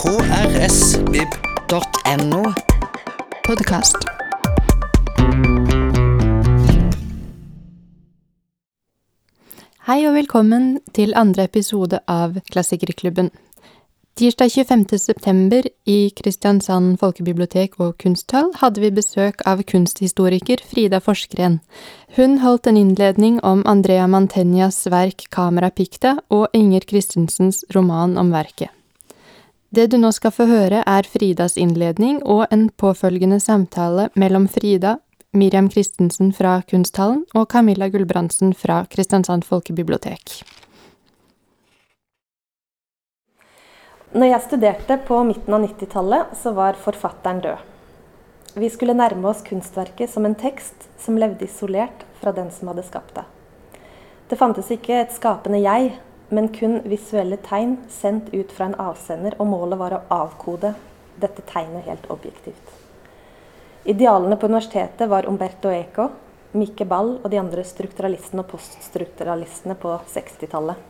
krsvib.no. Podkast. Hei og velkommen til andre episode av Klassikerklubben. Tirsdag 25. september i Kristiansand folkebibliotek og kunsthall hadde vi besøk av kunsthistoriker Frida Forsgren. Hun holdt en innledning om Andrea Mantegnas verk Kamera Picta og Inger Christensens roman om verket. Det du nå skal få høre, er Fridas innledning og en påfølgende samtale mellom Frida, Miriam Christensen fra Kunsthallen og Camilla Gulbrandsen fra Kristiansand folkebibliotek. Når jeg studerte på midten av 90-tallet, så var forfatteren død. Vi skulle nærme oss kunstverket som en tekst som levde isolert fra den som hadde skapt det. Det fantes ikke et skapende jeg, men kun visuelle tegn sendt ut fra en avsender, og målet var å avkode dette tegnet helt objektivt. Idealene på universitetet var Umberto Eco, Mikke Ball og de andre strukturalistene og poststrukturalistene på 60-tallet.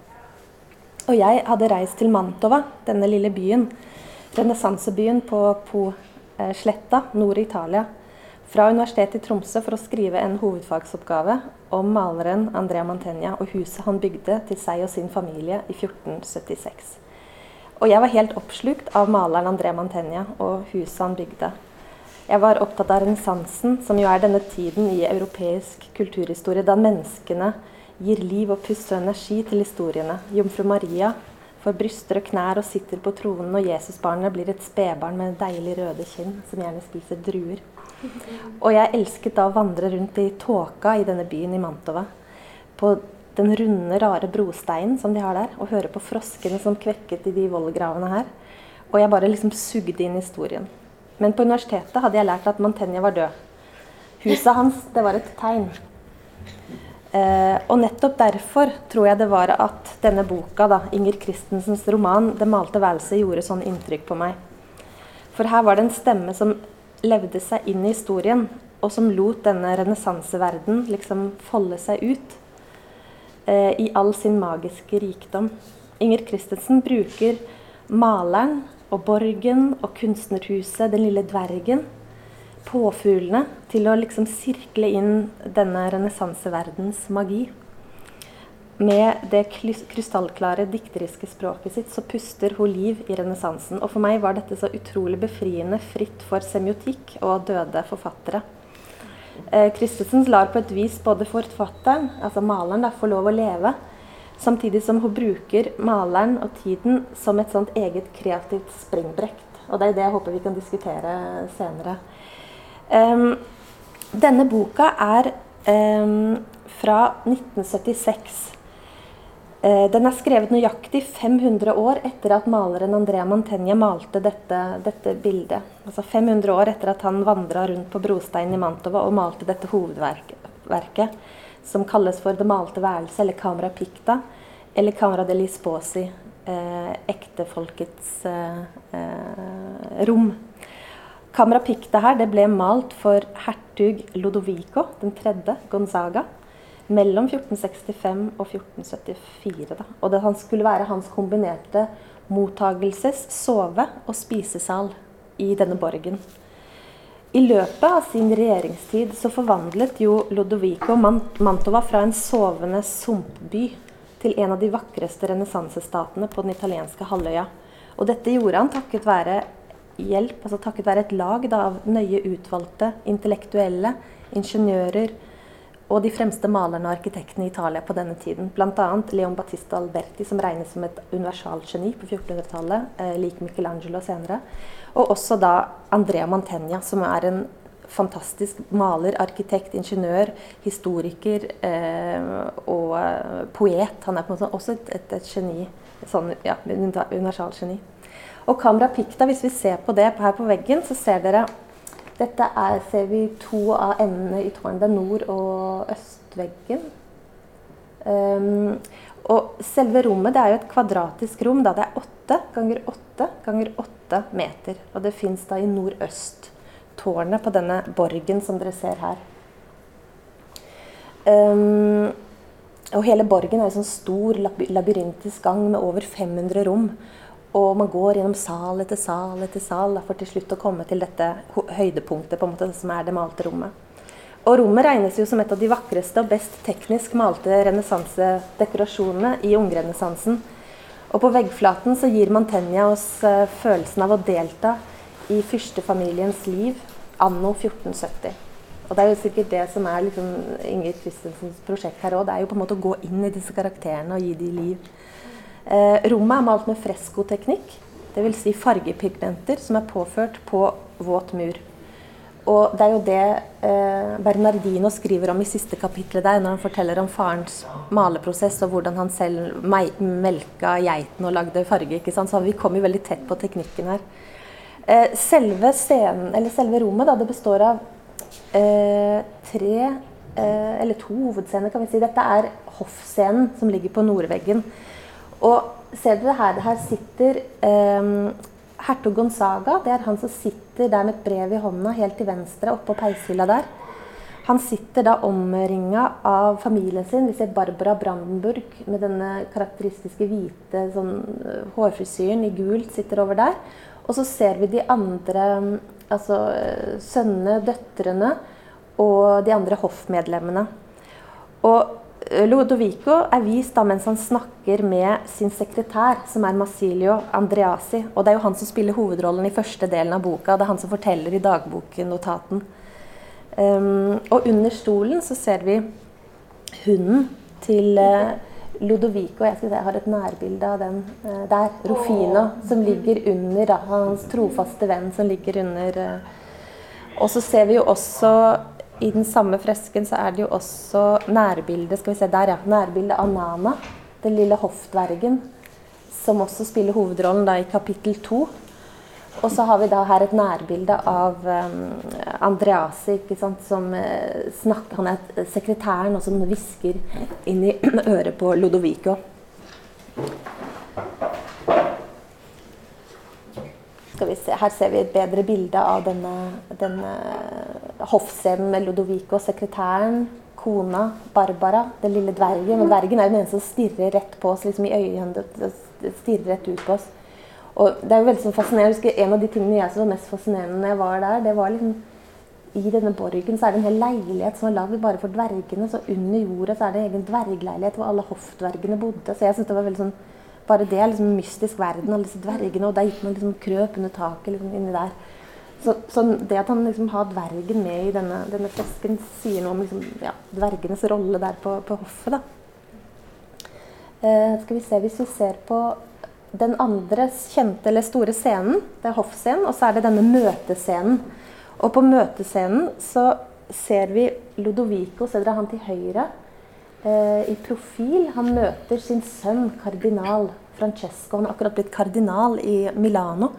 Og jeg hadde reist til Mantova, denne lille byen, renessansebyen på Po-sletta nord i Italia, fra Universitetet i Tromsø for å skrive en hovedfagsoppgave om maleren Andrea Mantegna og huset han bygde til seg og sin familie i 1476. Og jeg var helt oppslukt av maleren Andrea Mantegna og huset han bygde. Jeg var opptatt av renessansen, som jo er denne tiden i europeisk kulturhistorie da menneskene gir liv og pust og energi til historiene. Jomfru Maria får bryster og knær og sitter på tronen, og Jesusbarnet blir et spedbarn med deilig røde kinn som gjerne spiser druer. Og jeg elsket da å vandre rundt i tåka i denne byen i Mantova. På den runde, rare brosteinen som de har der, og høre på froskene som kvekket i de vollgravene her. Og jeg bare liksom sugde inn historien. Men på universitetet hadde jeg lært at Mantegna var død. Huset hans, det var et tegn. Eh, og nettopp derfor tror jeg det var at denne boka, da, Inger Christensens roman 'Det malte værelset', gjorde sånn inntrykk på meg. For her var det en stemme som levde seg inn i historien, og som lot denne renessanseverdenen liksom folde seg ut eh, i all sin magiske rikdom. Inger Christensen bruker maleren og Borgen og Kunstnerhuset, Den lille dvergen. Påfuglene. Til å liksom sirkle inn denne renessanseverdens magi. Med det krystallklare dikteriske språket sitt så puster hun liv i renessansen. Og for meg var dette så utrolig befriende, fritt for semiotikk og døde forfattere. Eh, Christensen lar på et vis både forfatteren, altså maleren, da, få lov å leve, Samtidig som hun bruker maleren og tiden som et sånt eget kreativt springbrekt. Og det er det jeg håper vi kan diskutere senere. Um, denne boka er um, fra 1976. Uh, den er skrevet nøyaktig 500 år etter at maleren Andrea Mantegna malte dette, dette, bildet. Altså 500 år etter at han vandra rundt på brosteinen i Mantova og malte dette hovedverket som kalles for Det malte værelse, eller Camera Picta, eller Camera degli Sposi, eh, ektefolkets eh, eh, rom. Camera Picta her det ble malt for hertug Lodovico den tredje, Gonzaga, mellom 1465 og 1474. Da. Og det skulle være hans kombinerte mottagelses-, sove- og spisesal i denne borgen. I løpet av sin regjeringstid så forvandlet jo Lodovico Mantova fra en sovende sumpby til en av de vakreste renessansestatene på den italienske halvøya. Og dette gjorde han takket være hjelp, altså takket være et lag da, av nøye utvalgte intellektuelle, ingeniører og de fremste malerne og arkitektene i Italia på denne tiden. Bl.a. Leon Battista Alberti, som regnes som et universalgeni på 1400-tallet, eh, lik Michelangelo senere. Og også da Andrea Mantegna, som er en fantastisk maler, arkitekt, ingeniør, historiker eh, og eh, poet. Han er på en måte også et, et, et geni. Sånn, ja, universalgeni. Og Camera Picta, hvis vi ser på det her på veggen, så ser dere dette er, ser vi to av endene i tårnet. Det er nord- og østveggen. Um, og selve rommet det er jo et kvadratisk rom. Da. Det er åtte ganger åtte ganger åtte meter. Og det fins da i nordøst-tårnet på denne borgen som dere ser her. Um, og hele borgen er en sånn stor labyrintisk gang med over 500 rom. Og man går gjennom sal etter sal etter sal for til slutt å komme til dette høydepunktet, på en måte, som er det malte rommet. Og rommet regnes jo som et av de vakreste og best teknisk malte renessansedekorasjonene i ungrenessansen. Og på veggflaten så gir Mantegna oss uh, følelsen av å delta i fyrstefamiliens liv anno 1470. Og det er jo sikkert det som er liksom Ingrid Christensens prosjekt her òg. Det er jo på en måte å gå inn i disse karakterene og gi dem liv. Eh, rommet er malt med freskoteknikk, dvs. Si fargepigmenter som er påført på våt mur. Og det er jo det eh, Bernardino skriver om i siste kapitlet der, når han forteller om farens maleprosess og hvordan han selv melka geiten og lagde farge. ikke sant? Så vi kommer jo veldig tett på teknikken her. Eh, selve scenen, eller selve rommet da, det består av eh, tre eh, eller to hovedscener, kan vi si. Dette er hoffscenen som ligger på nordveggen. Og ser dere her, her sitter eh, hertug Gonzaga. Det er han som sitter der med et brev i hånda helt til venstre oppå peishylla der. Han sitter da omringa av familien sin. Vi ser Barbara Brandenburg med denne karakteristiske hvite sånn, eh, hårfrisyren i gult sitter over der. Og så ser vi de andre altså sønnene, døtrene og de andre hoffmedlemmene. Og eh, Lodovico er vist da mens han snakker med sin sekretær, som er Masilio Andreasi. Og det er jo han som spiller hovedrollen i første delen av boka. Det er han som forteller i dagboknotaten. Um, og under stolen så ser vi hunden til uh, Lodovico. jeg, jeg har et nærbilde av den uh, der. Rufino, som ligger under da, hans trofaste venn som ligger under uh, Og så ser vi jo også i den samme fresken så er det jo også nærbildet skal vi se der, ja, nærbildet av Nana, den lille hoffdvergen, som også spiller hovedrollen da i kapittel to. Og så har vi da her et nærbilde av um, Andreasi, ikke sant, som uh, snakker Han er sekretæren og som hvisker inn i øret på Lodovico. Skal vi se, Her ser vi et bedre bilde av denne, denne hoffscenen med Lodovico, sekretæren, kona, Barbara, den lille dvergen. Men dvergen er jo den eneste som stirrer rett på oss, liksom i øynene, stirrer rett ut på oss. Og det er jo veldig sånn fascinerende. Jeg husker En av de tingene jeg som var mest fascinerende når jeg var der, det var liksom I denne borgen så er det en hel leilighet som er lagd bare for dvergene. Så under jorda så er det en egen dvergleilighet hvor alle hoffdvergene bodde. Så jeg synes det var veldig sånn Bare det er liksom mystisk verden, alle disse dvergene. Og der gikk man liksom krøp under taket liksom inni der. Så, så, det at han liksom har dvergen med i denne, denne fresken, sier noe om liksom, ja, dvergenes rolle der på, på hoffet. da. Eh, skal vi se, Hvis vi ser på den andre kjente eller store scenen, det er hoffscenen, og så er det denne møtescenen. Og på møtescenen så ser vi Lodovico, ser dere han til høyre, i profil. Han møter sin sønn kardinal Francesco. Han er akkurat blitt kardinal i Milano.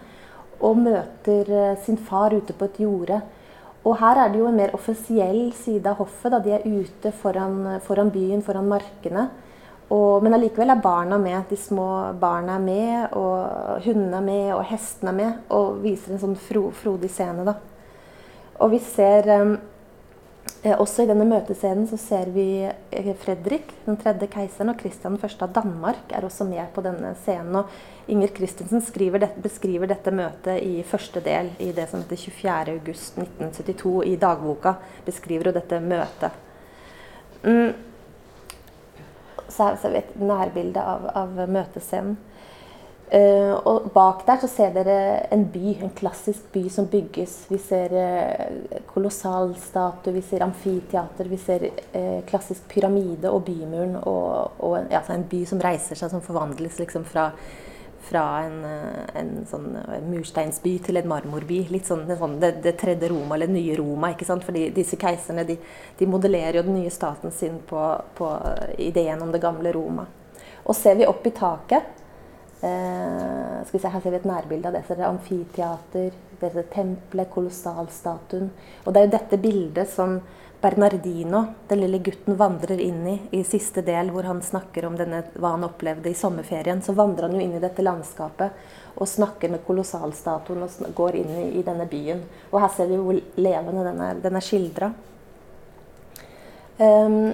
Og møter eh, sin far ute på et jorde. Og her er det jo en mer offisiell side av hoffet. da De er ute foran, foran byen, foran markene. Og, men allikevel er barna med. De små barna er med, og hundene er med, og hestene er med. Og viser en sånn fro, frodig scene. da. Og vi ser um, også i denne møtescenen så ser vi eh, Fredrik, den tredje keiseren, og Kristian 1. av Danmark er også med på denne scenen. Og Inger Christensen det, beskriver dette møtet i første del i det som heter 24.8.1972 i dagboka. Beskriver hun dette møtet. Mm så er vi et nærbilde av, av møtescenen. Uh, og bak der så ser dere en by, en klassisk by som bygges. Vi ser uh, kolossalstatue, vi ser amfiteater, vi ser uh, klassisk pyramide og bymuren. Og, og ja, en by som reiser seg, som forvandles liksom fra fra en, en sånn mursteinsby til en marmorby. Litt sånn, sånn det, det, tredje Roma, eller nye Roma. ikke sant? Fordi disse keiserne de, de modellerer jo den nye staten sin på, på, ideen om det gamle Roma. Og ser vi opp i taket eh, skal vi se, Her ser vi et nærbilde av det. Så det er amfiteater, det er tempelet, kolossalstatuen. Og det er jo dette bildet som Bernardino, den lille gutten, vandrer inn i i siste del, hvor han snakker om denne, hva han opplevde i sommerferien. Så vandrer han jo inn i dette landskapet og snakker med kolossalstatuen og går inn i, i, denne byen. Og her ser vi hvor levende den er, den er skildra. Um,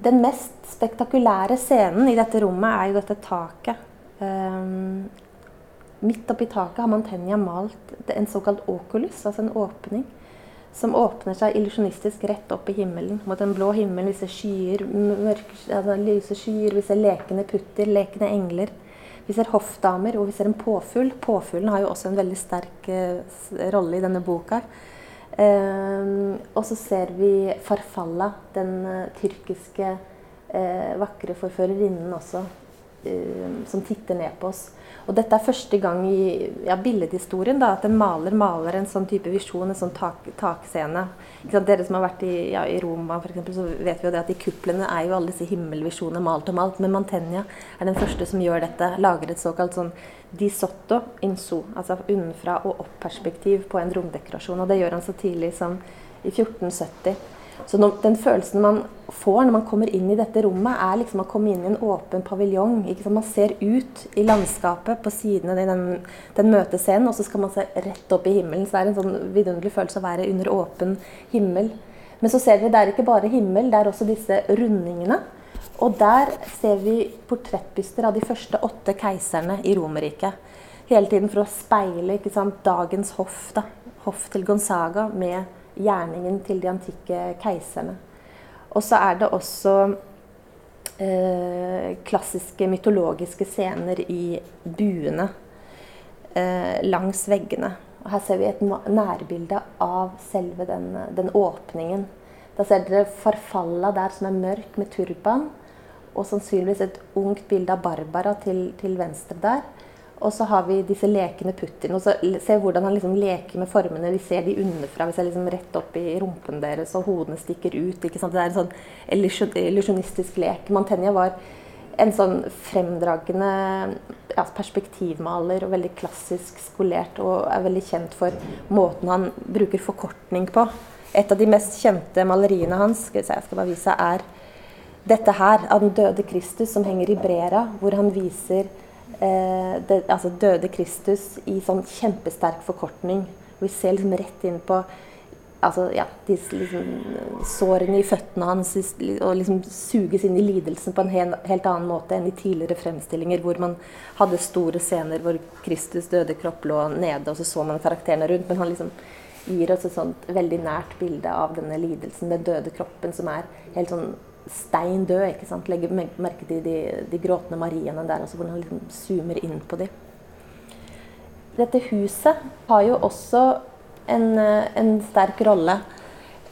den mest spektakulære scenen i dette rommet er jo dette taket. Um, midt oppi taket har Mantegna malt en såkalt oculus, altså en åpning, som åpner seg illusjonistisk rett opp i himmelen, mot den blå himmelen, Vi ser skyer, mørke, altså lyse skyer, vi ser lekende putter, lekende engler. Vi ser hoffdamer, og vi ser en påfugl. Påfuglen har jo også en veldig sterk uh, rolle i denne boka. Uh, og så ser vi Farfalla, den uh, tyrkiske vakre forførerinnen også, som titter ned på oss. Og dette er første gang i ja, billedhistorien da, at en maler maler en sånn type visjon, en sånn tak, takscene. Dere som har vært i, ja, i Roma, for eksempel, så vet vi jo det at i kuplene er jo alle disse himmelvisjonene malt om alt. Men Mantegna er den første som gjør dette. Lager et såkalt sånn di sotto in so, altså unnenfra og opp-perspektiv på en romdekorasjon. Og det gjør han så tidlig som i 1470. Så den følelsen man får når man kommer inn i dette rommet, er liksom å komme inn i en åpen paviljong. Man ser ut i landskapet på sidene i den, den møtescenen, og så skal man se rett opp i himmelen. Så det er en sånn vidunderlig følelse å være under åpen himmel. Men så ser vi det er ikke bare himmel, det er også disse rundingene. Og der ser vi portrettbyster av de første åtte keiserne i Romerriket. Hele tiden for å speile sant, dagens hoff, da. hoff til Gonzaga med gjerningen til de antikke keiserne. Og så er det også eh, klassiske mytologiske scener i buene eh, langs veggene. Og her ser vi et nærbilde av selve den, den åpningen. Da ser dere Farfalla der som er mørk med turban. Og sannsynligvis et ungt bilde av Barbara til, til venstre der. Og så har vi disse lekende Putin. og så Se hvordan han liksom leker med formene. Vi ser de underfra. Vi ser liksom rett opp i rumpen deres, og hodene stikker ut. ikke sant? Det er en sånn illusjonistisk lek. Mantegna var en sånn fremdragende ja, perspektivmaler og veldig klassisk skolert. Og er veldig kjent for måten han bruker forkortning på. Et av de mest kjente maleriene hans skal jeg skal bare vise, er dette her, av den døde Kristus, som henger i Brera, hvor han viser det, altså døde Kristus i sånn kjempesterk forkortning. Vi ser liksom rett inn på altså, ja, disse liksom, sårene i føttene hans og liksom suges inn i lidelsen på en helt, helt annen måte enn i tidligere fremstillinger, hvor man hadde store scener hvor Kristus døde kropp lå nede, og så så man karakterene rundt. Men han liksom gir oss et sånt veldig nært bilde av denne lidelsen, den døde kroppen, som er helt sånn stein død. ikke sant? Legger merke til de, de gråtende Mariene der, altså hvordan han liksom zoomer inn på dem. Dette huset har jo også en, en sterk rolle.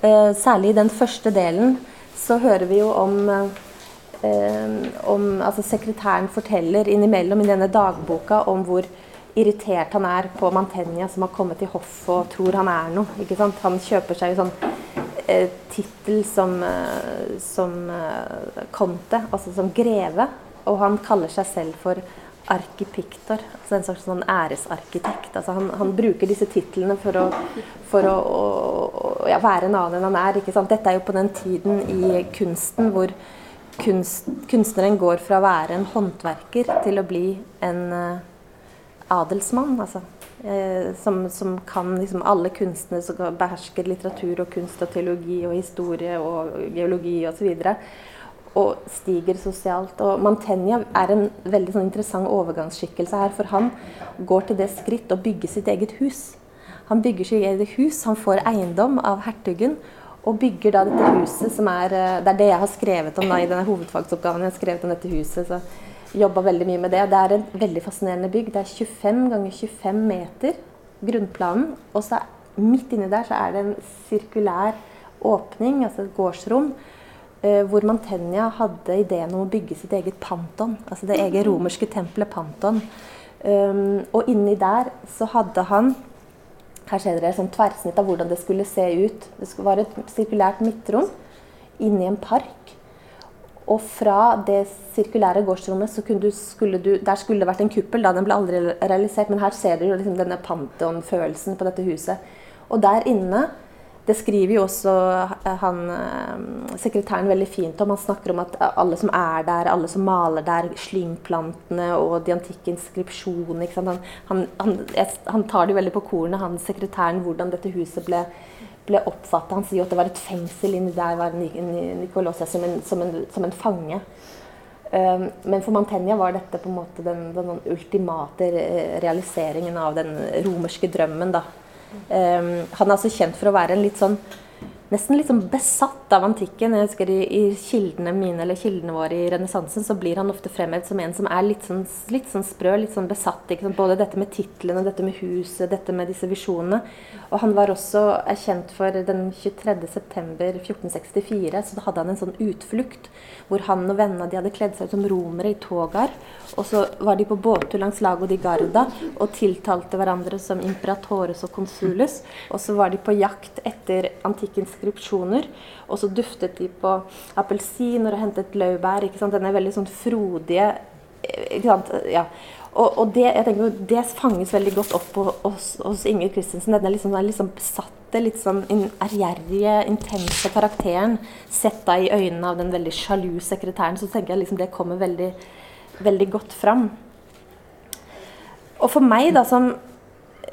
Eh, særlig i den første delen så hører vi jo om, eh, om altså Sekretæren forteller innimellom i denne dagboka om hvor irritert han er på Mantegna som har kommet til hoffet og tror han er noe. ikke sant? Han kjøper seg jo sånn eh, tittel som, eh, som konte, altså som greve. Og han kaller seg selv for arkipiktor, altså en slags sånn æresarkitekt. Altså han, han, bruker disse titlene for å, for å, å, ja, være en annen enn han er. Dette er jo på den tiden i kunsten hvor kunst, kunstneren går fra å være en håndverker til å bli en uh, adelsmann. Altså Eh, som, som, kan liksom alle kunstnere som behersker litteratur og kunst og teologi og historie og geologi osv. Og, og stiger sosialt. Og Mantegna er en veldig sånn interessant overgangsskikkelse her. For han går til det skritt å bygge sitt eget hus. Han bygger sitt eget hus, han får eiendom av hertugen. Og bygger da dette huset som er eh, Det er det jeg har skrevet om da, i denne hovedfagsoppgaven. jeg har skrevet om dette huset, så jobba veldig mye med det. Det er en veldig fascinerende bygg. Det er 25 ganger 25 meter, grunnplanen. Og så midt inni der så er det en sirkulær åpning, altså et gårdsrom, eh, hvor Mantegna hadde ideen om å bygge sitt eget Panton. Altså det eget romerske tempelet Panton. Um, og inni der så hadde han Her ser dere sånn tverrsnitt av hvordan det skulle se ut. Det var et sirkulært midtrom inni en park. Og fra det sirkulære gårdsrommet så du, skulle du, der skulle det vært en kuppel. da Den ble aldri realisert, men her ser du liksom denne Pantheon-følelsen på dette huset. Og der inne det skriver jo også han, eh, sekretæren veldig fint om. Han snakker om at alle som er der, alle som maler der, slyngplantene og de antikke inskripsjonene han, han, han, tar det veldig på kornet, han sekretæren, hvordan dette huset ble ble oppfatta Han sier jo at det var et fengsel inni der var Nikolosia som som som en fange. Um, men for Mantegna var dette på en måte den, den ultimate realiseringen av den romerske drømmen. da. Um, han er altså kjent for å være en litt sånn nesten sånn besatt av antikken. Jeg husker i, i kildene mine eller kildene våre i renessansen så blir han ofte fremhevet som en som er litt sånn, litt sånn sprø, litt sånn besatt. Både dette med titlene, dette med huset, dette med disse visjonene. Og han var også erkjent for den 23.9.1464, så da hadde han en sånn utflukt hvor han og vennene de hadde kledd seg ut som romere i togar. Og så var de på båttur langs Lago di Garda og tiltalte hverandre som imperatores og consules. Og så var de på jakt etter antikkens inskripsjoner. Og så duftet de på appelsiner og hentet laurbær. Denne veldig sånn frodige ja. Og, og det, tenker, det, fanges veldig godt opp hos, hos Inger Christensen. Denne liksom, liksom besatte, litt sånn ærgjerrige, intense karakteren. Sett da i øynene av den veldig sjalu sekretæren. Så tenker jeg liksom det kommer veldig, veldig godt fram. Og for meg, da, som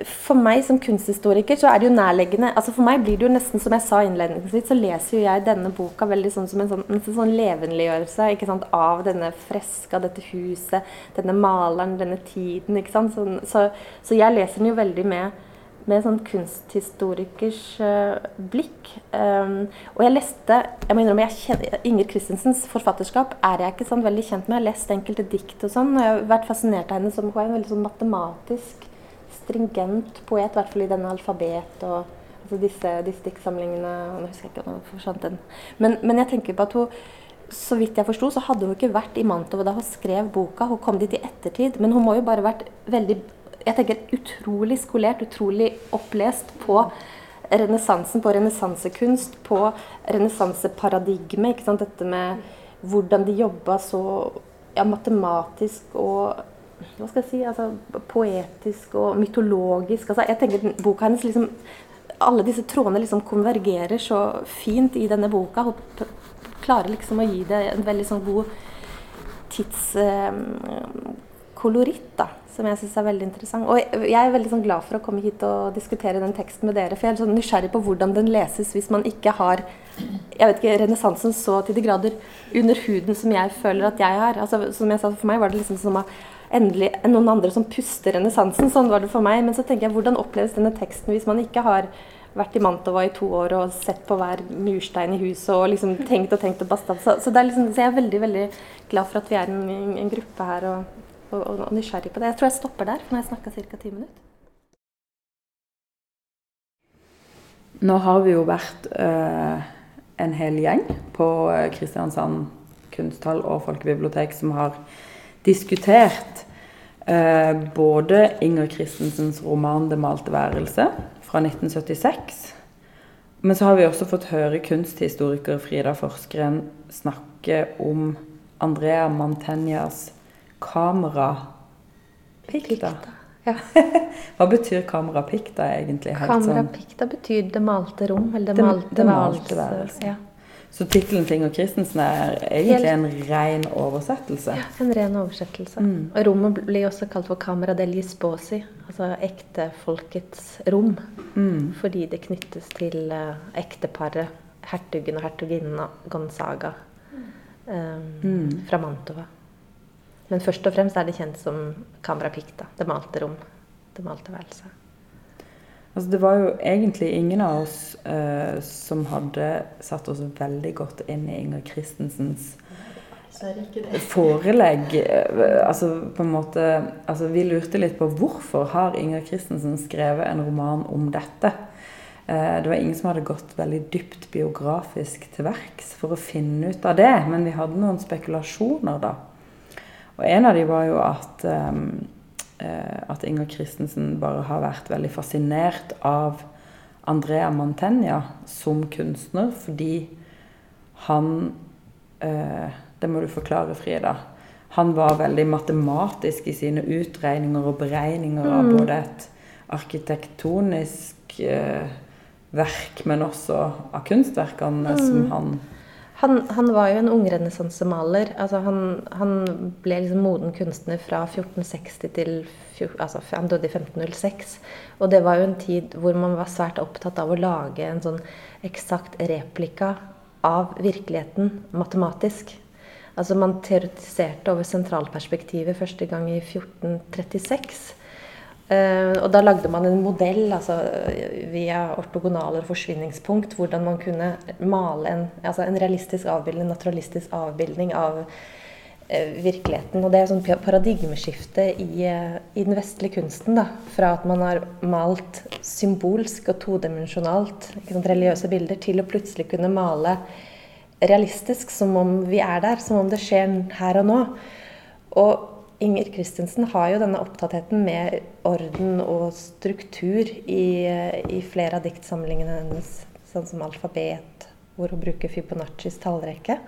for meg som kunsthistoriker så er det jo nærleggende altså For meg blir det jo nesten som jeg sa innledningsvis, så leser jo jeg denne boka veldig sånn som en sånn, en sånn levenliggjørelse ikke sant, av denne freska, dette huset, denne maleren, denne tiden. ikke sant, sånn, så, så, jeg leser den jo veldig med med sånn kunsthistorikers uh, blikk. Um, og jeg leste jeg må innrømme, jeg kjenner, Inger Christensens forfatterskap er jeg ikke sånn veldig kjent med. Jeg har lest enkelte dikt og sånn, og jeg har vært fascinert av henne som hun er en veldig sånn matematisk stringent poet, i hvert fall i denne alfabet og altså disse, disse diktsamlingene Nå husker jeg ikke om forsvant den. Men, men, jeg tenker på at hun så vidt jeg forsto, så hadde hun ikke vært i Mantova da hun skrev boka. Hun kom dit i ettertid. Men hun må jo bare vært veldig jeg tenker utrolig skolert, utrolig opplest på renessansen, på renessansekunst, på renessanseparadigmet. Dette med hvordan de jobba så ja, matematisk og hva skal jeg si, altså, poetisk og mytologisk. Altså, jeg tenker boka hennes liksom, Alle disse trådene liksom konvergerer så fint i denne boka. Hun klarer liksom å gi det en veldig sånn god tidskoloritt, eh, da, som jeg syns er veldig interessant. Og jeg er veldig sånn glad for å komme hit og diskutere den teksten med dere. For jeg er sånn nysgjerrig på hvordan den leses hvis man ikke har jeg vet ikke, renessansen så til de grader under huden som jeg føler at jeg har. Altså, som jeg sa, For meg var det liksom som å endelig noen andre som puster renessansen. Sånn var det for meg. Men så tenker jeg, hvordan oppleves denne teksten hvis man ikke har vært i Mantova i to år og sett på hver murstein i huset og liksom tenkt og tenkt og basta. Så, så, liksom, så, jeg er veldig veldig glad for at vi er en, en gruppe her og, og, og, nysgjerrig på det. Jeg tror jeg stopper der, for nå har jeg snakka ca. ti minutter. Nå har vi jo vært øh, en hel gjeng på eh, Kristiansand kunsthall og folkebibliotek som har diskutert eh, både Inger Christensens roman 'Det malte værelse' fra 1976. Men så har vi også fått høre kunsthistoriker Frida Forskeren snakke om Andrea Mantegnas kamera-pikta. Ja. Hva betyr kamera-pikta egentlig? Kamera sånn? betyr det malte rom, eller det malte, det malte værelse. Ja. Så tittelen 'Ting og Christensen er egentlig en ren oversettelse? Ja, en ren oversettelse. Mm. Og rommet blir også kalt for Camera degli sposi, altså ektefolkets rom. Mm. Fordi det knyttes til uh, ekteparet, hertugen og hertuginnen Gonzaga um, fra Mantova. Men først og fremst er det kjent som Camera picta, det malte rom, det malte værelse. Altså, det var jo egentlig ingen av oss uh, som hadde satt oss veldig godt inn i Inger Christensens forelegg. Uh, altså, på en måte, altså, vi lurte litt på hvorfor har Inger Christensen skrevet en roman om dette. Uh, det var ingen som hadde gått veldig dypt biografisk til verks for å finne ut av det, men vi hadde noen spekulasjoner, da. Og en av de var jo at um, Eh, at Inger Christensen bare har vært veldig fascinert av Andrea Mantegna som kunstner, fordi han eh, Det må du forklare, Frida. Han var veldig matematisk i sine utregninger og beregninger av mm. både et arkitektonisk eh, verk, men også av kunstverkene mm. som han han, han, var jo en ungrenessansemaler. Altså han, han ble liksom moden kunstner fra 1460 til altså Han døde i 1506. Og det var jo en tid hvor man var svært opptatt av å lage en sånn eksakt replika av virkeligheten matematisk. Altså Man teoretiserte over sentralperspektivet første gang i 1436. Uh, og da lagde man en modell altså, via ortogonaler og forsvinningspunkt, hvordan man kunne male en, altså en realistisk avbildning, en naturalistisk avbildning av uh, virkeligheten. Og det er sånn paradigmeskifte i, i, den vestlige kunsten. Da, fra at man har malt symbolsk og todimensjonalt religiøse bilder, til å plutselig kunne male realistisk, som om vi er der, som om det skjer her og nå. Og Inger Christensen har jo denne opptattheten med orden og struktur i, i flere av diktsamlingene hennes, sånn som 'Alfabet', hvor hun bruker Fibonaccis tallrekke.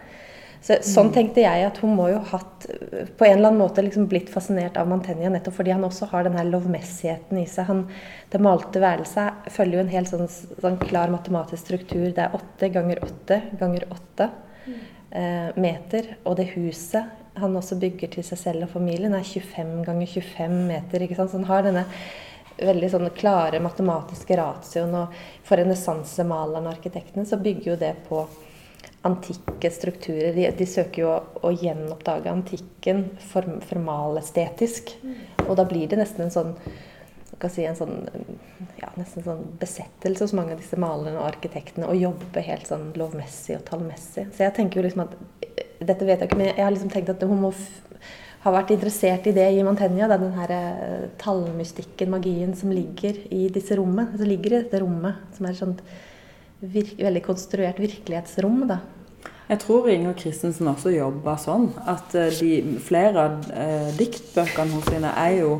Så, sånn mm. tenkte jeg at hun må jo hatt på en eller annen måte liksom blitt fascinert av Mantegna nettopp fordi han også har denne lovmessigheten i seg. Han, det malte værelset følger jo en helt sånn, sånn, klar matematisk struktur. Det er åtte ganger åtte ganger åtte mm. eh, meter. Og det huset han også bygger til seg selv og familien, er 25 ganger 25 meter. ikke sant? Så han har denne veldig sånn klare matematiske ratioen. Og for renessansemalerne og arkitektene så bygger jo det på antikke strukturer. De, de søker jo å, å gjenoppdage antikken form, formalestetisk. Og da blir det nesten en sånn Si, en sånn, ja, nesten sånn besettelse hos mange av disse malerne og arkitektene å jobbe helt sånn lovmessig og tallmessig. Så jeg tenker jo liksom at dette vet jeg ikke, men jeg har liksom tenkt at hun må ha vært interessert i det i Mantegna. Den her eh, tallmystikken, magien, som ligger i disse rommene. Som ligger i dette rommet, som er et sånt virke, veldig konstruert virkelighetsrom. da. Jeg tror Inger Christensen også jobba sånn. At eh, de, flere av eh, diktbøkene hos henne er jo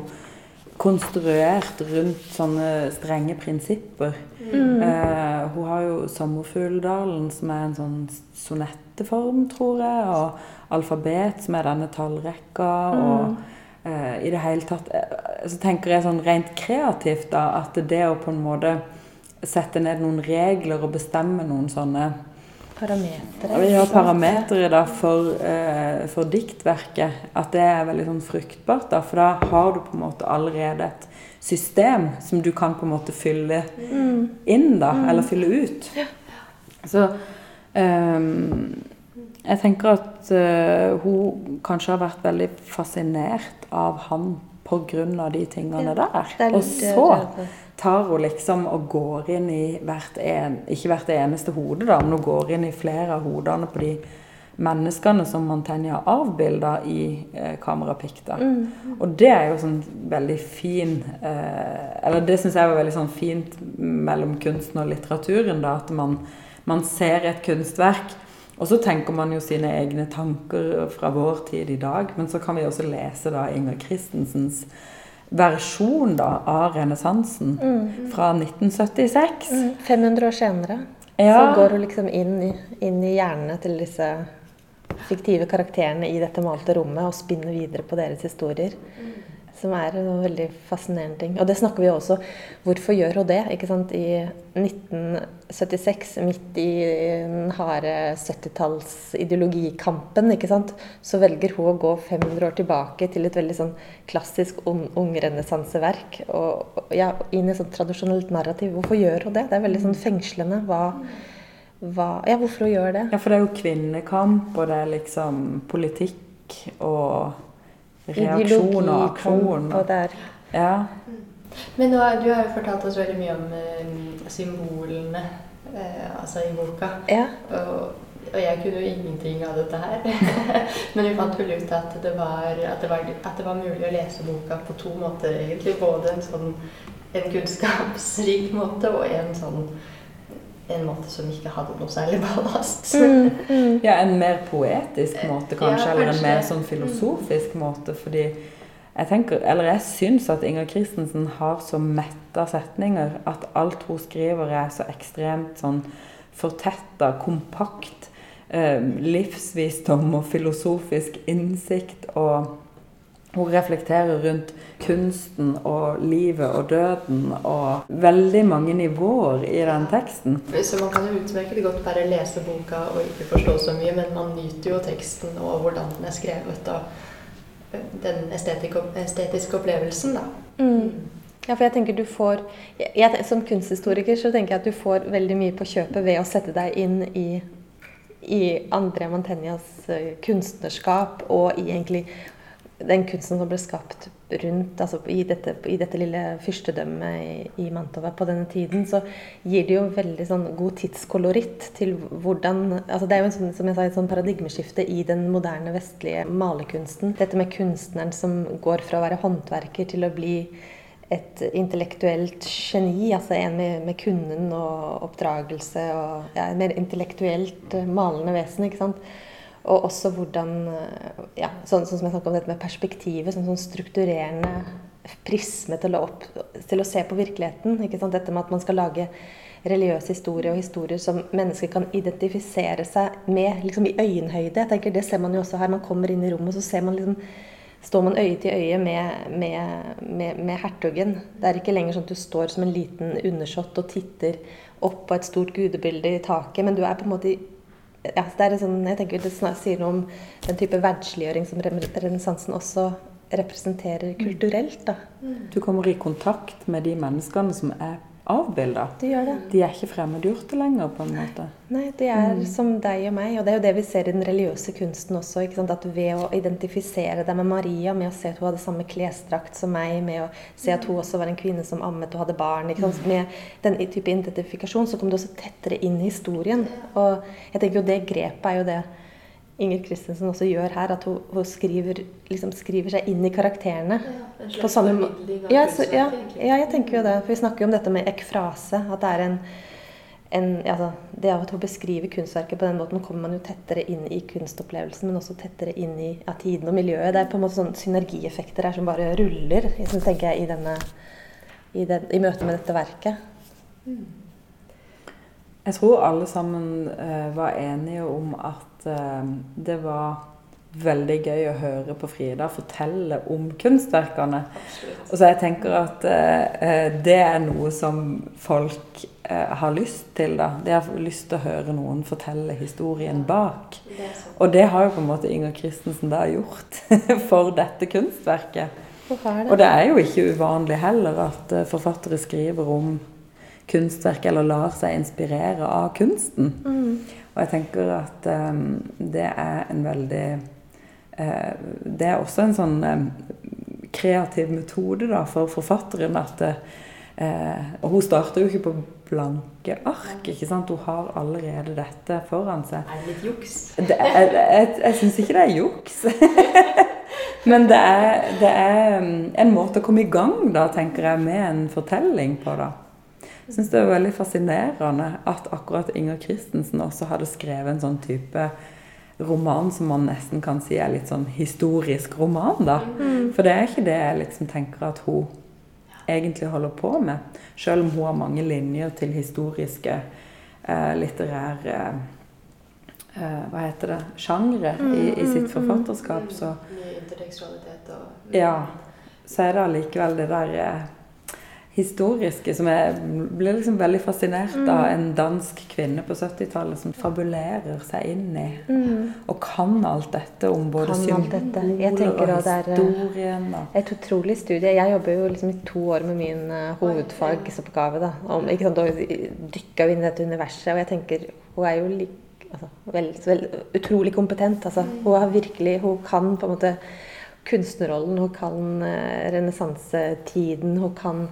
konstruert rundt sånne strenge prinsipper. Mm. Eh, hun har jo 'Sommerfugldalen', som er en sånn sonetteform, tror jeg, og 'Alfabet', som er denne tallrekka. Mm. og eh, i det hele tatt eh, Så tenker jeg sånn rent kreativt da, at det å på en måte sette ned noen regler og bestemme noen sånne Parametere. Vi har parametere da for, eh, for, diktverket. At det er veldig sånn fruktbart. da, For da har du på en måte allerede et system som du kan på en måte fylle mm. inn, da. Mm. Eller fylle ut. Ja. Så um, jeg tenker at uh, hun kanskje har vært veldig fascinert av han pga. de tingene ja, der. Og så tar hun liksom og går inn i hvert en, ikke hvert eneste hode, da, men hun går inn i flere av hodene på de menneskene som Mantegna avbilda i eh, Kamerapikta. Mm. Og det er jo sånn veldig fin eh, Eller det syns jeg var veldig sånn fint mellom kunsten og litteraturen, da, at man, man ser et kunstverk. Og så tenker man jo sine egne tanker fra vår tid i dag. Men så kan vi også lese da Inger Christensens versjon da, av renessansen mm. fra 1976. Mm. 500 år senere ja. så går hun liksom inn inn i hjernene til disse fiktive karakterene i dette malte rommet og spinner videre på deres historier. Mm. Som er en veldig fascinerende ting. Og det snakker vi også Hvorfor gjør hun det? ikke sant? I 1976, midt i den harde 70-tallsideologikampen, ikke sant? så velger hun å gå 500 år tilbake til et veldig sånn klassisk ungrenessanseverk. Og, ja, inn i et sånt tradisjonelt narrativ. Hvorfor gjør hun det? Det er veldig sånn fengslende. hva hva, ja, hvorfor hun gjør det? Ja, For det er jo kvinnekamp, og det er liksom politikk og reaksjon og aksjon. Og der. Ja. Men nå, du har jo fortalt oss veldig mye om uh, symbolene eh, altså i boka. Ja. Og, og, jeg kunne jo ingenting av dette her. Men vi fant vel ut at det, var, at, det var, at det, var, mulig å lese boka på to måter, egentlig. Både en sånn en kunnskapsrik måte og en sånn en måte som ikke hadde noe særlig ballast. Mm, mm. Ja, en mer poetisk måte, kanskje, ja, eller en mer sånn filosofisk mm. måte. Fordi jeg tenker, eller jeg syns at Inger Christensen har så metta setninger at alt hun skriver, er så ekstremt sånn fortetta, kompakt. Eh, livsvisdom og filosofisk innsikt og hun reflekterer rundt kunsten og livet og døden og veldig mange nivåer i den teksten. Så man kan jo utmerket godt bare lese boka og ikke forstå så mye, men man nyter jo teksten og hvordan den er skrevet og den estetiske opplevelsen, da. Mm. Ja, for jeg tenker du får jeg, Som kunsthistoriker så tenker jeg at du får veldig mye på kjøpet ved å sette deg inn i i André Mantegnas eh, kunstnerskap og i egentlig den kunsten som ble skapt rundt altså i, dette, i dette lille fyrstedømmet i, i, Mantova på denne tiden, så gir det jo veldig sånn god tidskoloritt til hvordan altså Det er jo en sånn, som jeg sa, et sånn paradigmeskifte i den moderne vestlige malerkunsten. Dette med kunstneren som går fra å være håndverker til å bli et intellektuelt geni, altså en med, med kunnen og oppdragelse og ja, mer intellektuelt eh, malende vesen. ikke sant? Og også hvordan eh, ja, sånn, sånn, som jeg snakket om dette med perspektivet, sånn, sånn strukturerende prisme til å, opp, til å, se på virkeligheten. Dette med at man skal lage religiøs historie og historier som mennesker kan identifisere seg med liksom i øyenhøyde. jeg tenker Det ser man jo også her. Man kommer inn i rommet, og så ser man liksom står man øye til øye med, med, med, med, hertugen. Det er ikke lenger sånn at du står som en liten undersått og titter opp på et stort gudebilde i taket, men du er på en måte ja, det er sånn, jeg tenker Det sier noe om den type verdsliggjøring som renessansen også representerer kulturelt. Da. Du kommer i kontakt med de menneskene som er avbilda. De det. De er ikke fremmedgjorte lenger, på en måte. Nei, de er mm. som deg og meg. Og det er jo det vi ser i den religiøse kunsten også. At ved å identifisere deg med Maria, med å se at hun hadde samme klesdrakt som meg, med å se at hun også var en kvinne som ammet og hadde barn Med den type identifikasjon så kom du også tettere inn i historien. Og jeg tenker jo det grepet er jo det Inger Kristensen også gjør her, at hun, hun skriver, liksom skriver, seg inn i karakterene. Ja, på samme måte. ja, ja, ja, jeg tenker jo det. For vi snakker jo om dette med ekfrase. At det er en, en altså, Det at hun beskriver kunstverket på den måten, kommer man jo tettere inn i kunstopplevelsen, men også tettere inn i ja, tiden og miljøet. Det er på en måte sånne synergieffekter her som bare ruller, liksom, tenker jeg, i, denne, i, den, i møte med dette verket. Mm. Jeg tror alle sammen uh, var enige om at uh, det var veldig gøy å høre på Frida fortelle om kunstverkene. Og så jeg tenker at uh, det er noe som folk har lyst til. da. De har lyst til å høre noen fortelle historien bak. Og det har jo på en måte Inger Christensen da gjort for dette kunstverket. Og det er jo ikke uvanlig heller at forfattere skriver om kunstverk eller lar seg inspirere av kunsten. Mm. Og jeg tenker at um, det er en veldig uh, Det er også en sånn um, kreativ metode da, for forfatteren at uh, Og hun starter jo ikke på blanke ark. ikke sant? Hun har allerede dette foran seg. Er det litt juks? Det er, jeg jeg, jeg syns ikke det er juks. Men det er, det er, en måte å komme i gang da, tenker jeg, med en fortelling på. da. Jeg syns det er veldig fascinerende at akkurat Inger Christensen også hadde skrevet en sånn type roman som man nesten kan si er litt sånn historisk roman, da. Mm. For det er ikke det jeg liksom tenker at hun egentlig holder på med. Selv om hun har mange linjer til historiske, eh, litterære eh, Hva heter det? Sjangre i, i, sitt forfatterskap, så Mye interdeksualitet og Ja. Så er det allikevel det der eh, historiske som jeg ble liksom veldig fascinert mm. av en dansk kvinne på 70-tallet som fabulerer seg inn i. Mm. Og kan alt dette om både symboler og eh, historien. Og. Et utrolig studie. Jeg jobber jo liksom i to år med min uh, hovedfagsoppgave. da, om, ikke sant, og Dykka inn i dette universet. Og jeg tenker hun er jo like altså, veld, veld, utrolig kompetent. Altså, hun har virkelig Hun kan på en måte kunstnerrollen, hun kan uh, renessansetiden, hun kan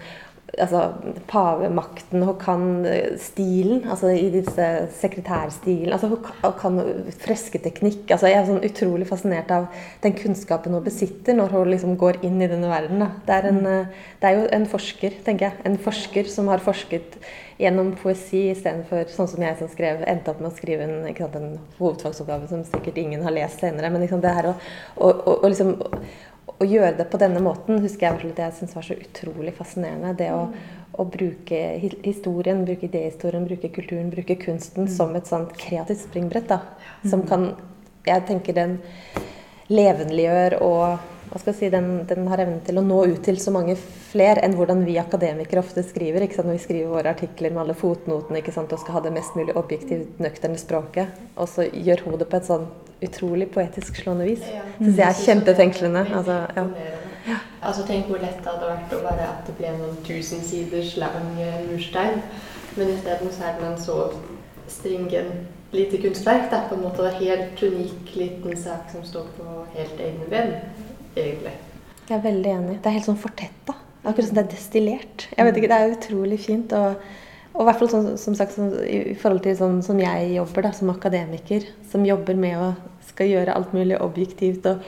altså, pavemakten, hun kan eh, stilen, altså i disse sekretærstilen. altså Hun kan fresketeknikk. altså Jeg er sånn utrolig fascinert av den kunnskapen hun besitter når hun liksom går inn i denne verden. Det er, en, eh, det er jo en forsker, tenker jeg. En forsker som har forsket gjennom poesi istedenfor sånn som jeg som skrev, endte opp med å skrive en, sant, en hovedfagsoppgave som sikkert ingen har lest senere. Men liksom det her å, å, å, å liksom å gjøre det på denne måten husker jeg at jeg syns var så utrolig fascinerende. Det å, å bruke historien, bruke idéhistorien, bruke kulturen, bruke kunsten mm. som et sånt kreativt springbrett. da, Som mm. kan Jeg tenker den levendeliggjør og hva skal jeg si, den, den, har evnen til å nå ut til så mange flere enn hvordan vi akademikere ofte skriver. ikke sant, Når vi skriver våre artikler med alle fotnotene ikke sant, og skal ha det mest mulig objektivt, nøkterne språket. Og så gjør hodet på et sånn utrolig poetisk slående vis. Ja. Syns jeg er kjempefengslende. Altså, ja. altså, tenk hvor lett det hadde vært å bare at det ble noen tusen siders lang murstein. Men isteden så er den en så stringent lite kunstverk. Det er på en måte en helt unik liten sak som står på helt egne ben, egentlig. Jeg er veldig enig. Det er helt sånn fortetta. Akkurat som det er destillert. Jeg vet ikke, Det er utrolig fint. Og, og i hvert fall sånn, som sagt, sånn, i forhold til sånn som jeg jobber da, som akademiker, som jobber med å skal gjøre alt mulig objektivt og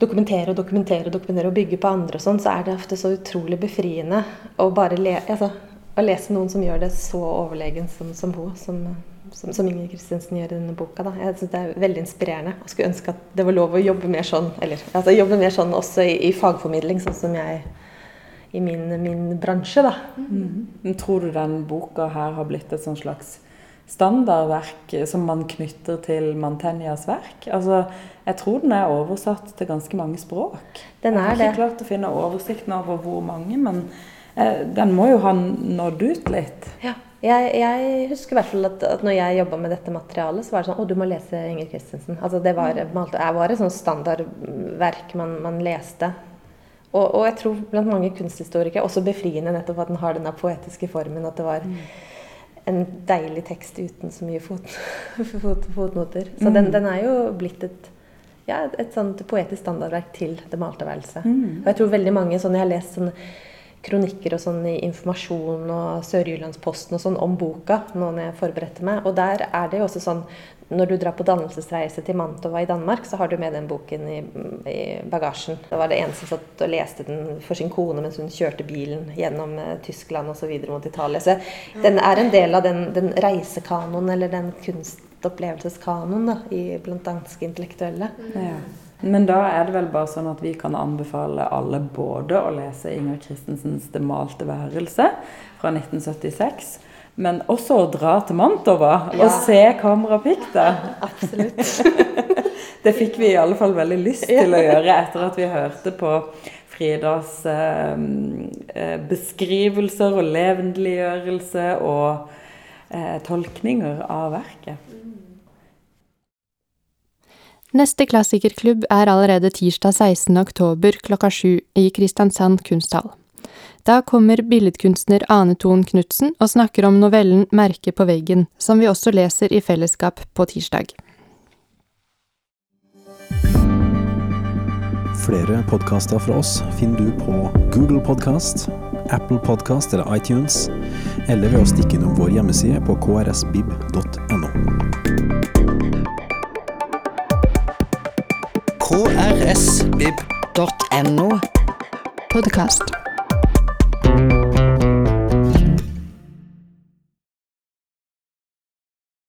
dokumentere og dokumentere og dokumentere og bygge på andre og sånn, så er det ofte så utrolig befriende å bare le, altså, å lese noen som gjør det så overlegen som, som hun, som, som, som Inger Kristiansen gjør i denne boka. Da. Jeg synes Det er veldig inspirerende. Jeg skulle ønske at det var lov å jobbe mer sånn, eller altså jobbe mer sånn også i, i fagformidling, sånn som jeg i min, min bransje, da. Men Tror du den boka her har blitt et sånn slags standardverk som man knytter til Mantenjas verk? Altså, jeg tror den er oversatt til ganske mange språk. Den Jeg har ikke det. klart å finne oversikten over hvor mange, men eh, den må jo ha nådd ut litt. Ja. Jeg, jeg husker i hvert fall at, at når jeg jobba med dette materialet, så var det sånn Å, du må lese Inger Christensen. Altså, det var, malte- jeg var et sånn standardverk man, man leste. Og, og jeg tror blant mange kunsthistorikere også befriende nettopp at den har denne poetiske formen. At det var en deilig tekst uten så mye fot, fot, fotnoter. Så den, den er jo blitt et ja, et, sånt poetisk standardverk til det malte værelset. Og jeg tror veldig mange sånn, Jeg har lest sånne kronikker og sånn i Informasjon og Sør-Jyllandsposten og sånn om boka nå når jeg forberedte meg. Og der er det jo også sånn når du drar på dannelsesreise til Mantova i Danmark, så har du med den boken i, i bagasjen. Da var det en som satt og leste den for sin kone mens hun kjørte bilen gjennom eh, Tyskland videre mot Italia. Så den er en del av den, den reisekanoen, eller den kunstopplevelseskanoen da, i, blant danske intellektuelle. Ja. Men da er det vel bare sånn at vi kan anbefale alle både å lese Inger Christensens 'Det malte værelse' fra 1976, men også å dra til Mantova og Ja. se kamerapikta. Absolutt. Det fikk vi i alle fall veldig lyst til å gjøre etter at vi hørte på Fridas eh, eh, beskrivelser og levendeliggjørelse og eh, tolkninger av verket. Neste klassikerklubb er allerede tirsdag 16. oktober klokka sju i Kristiansand kunsthall. Da kommer billedkunstner Ane Thon Knutsen og snakker om novellen Merke på veggen, som vi også leser i fellesskap på tirsdag. Flere podkaster fra oss finner du på Google Podkast, Apple Podkast eller iTunes, eller ved å stikke innom vår hjemmeside på krsbib.no. krsbib.no. Podkast.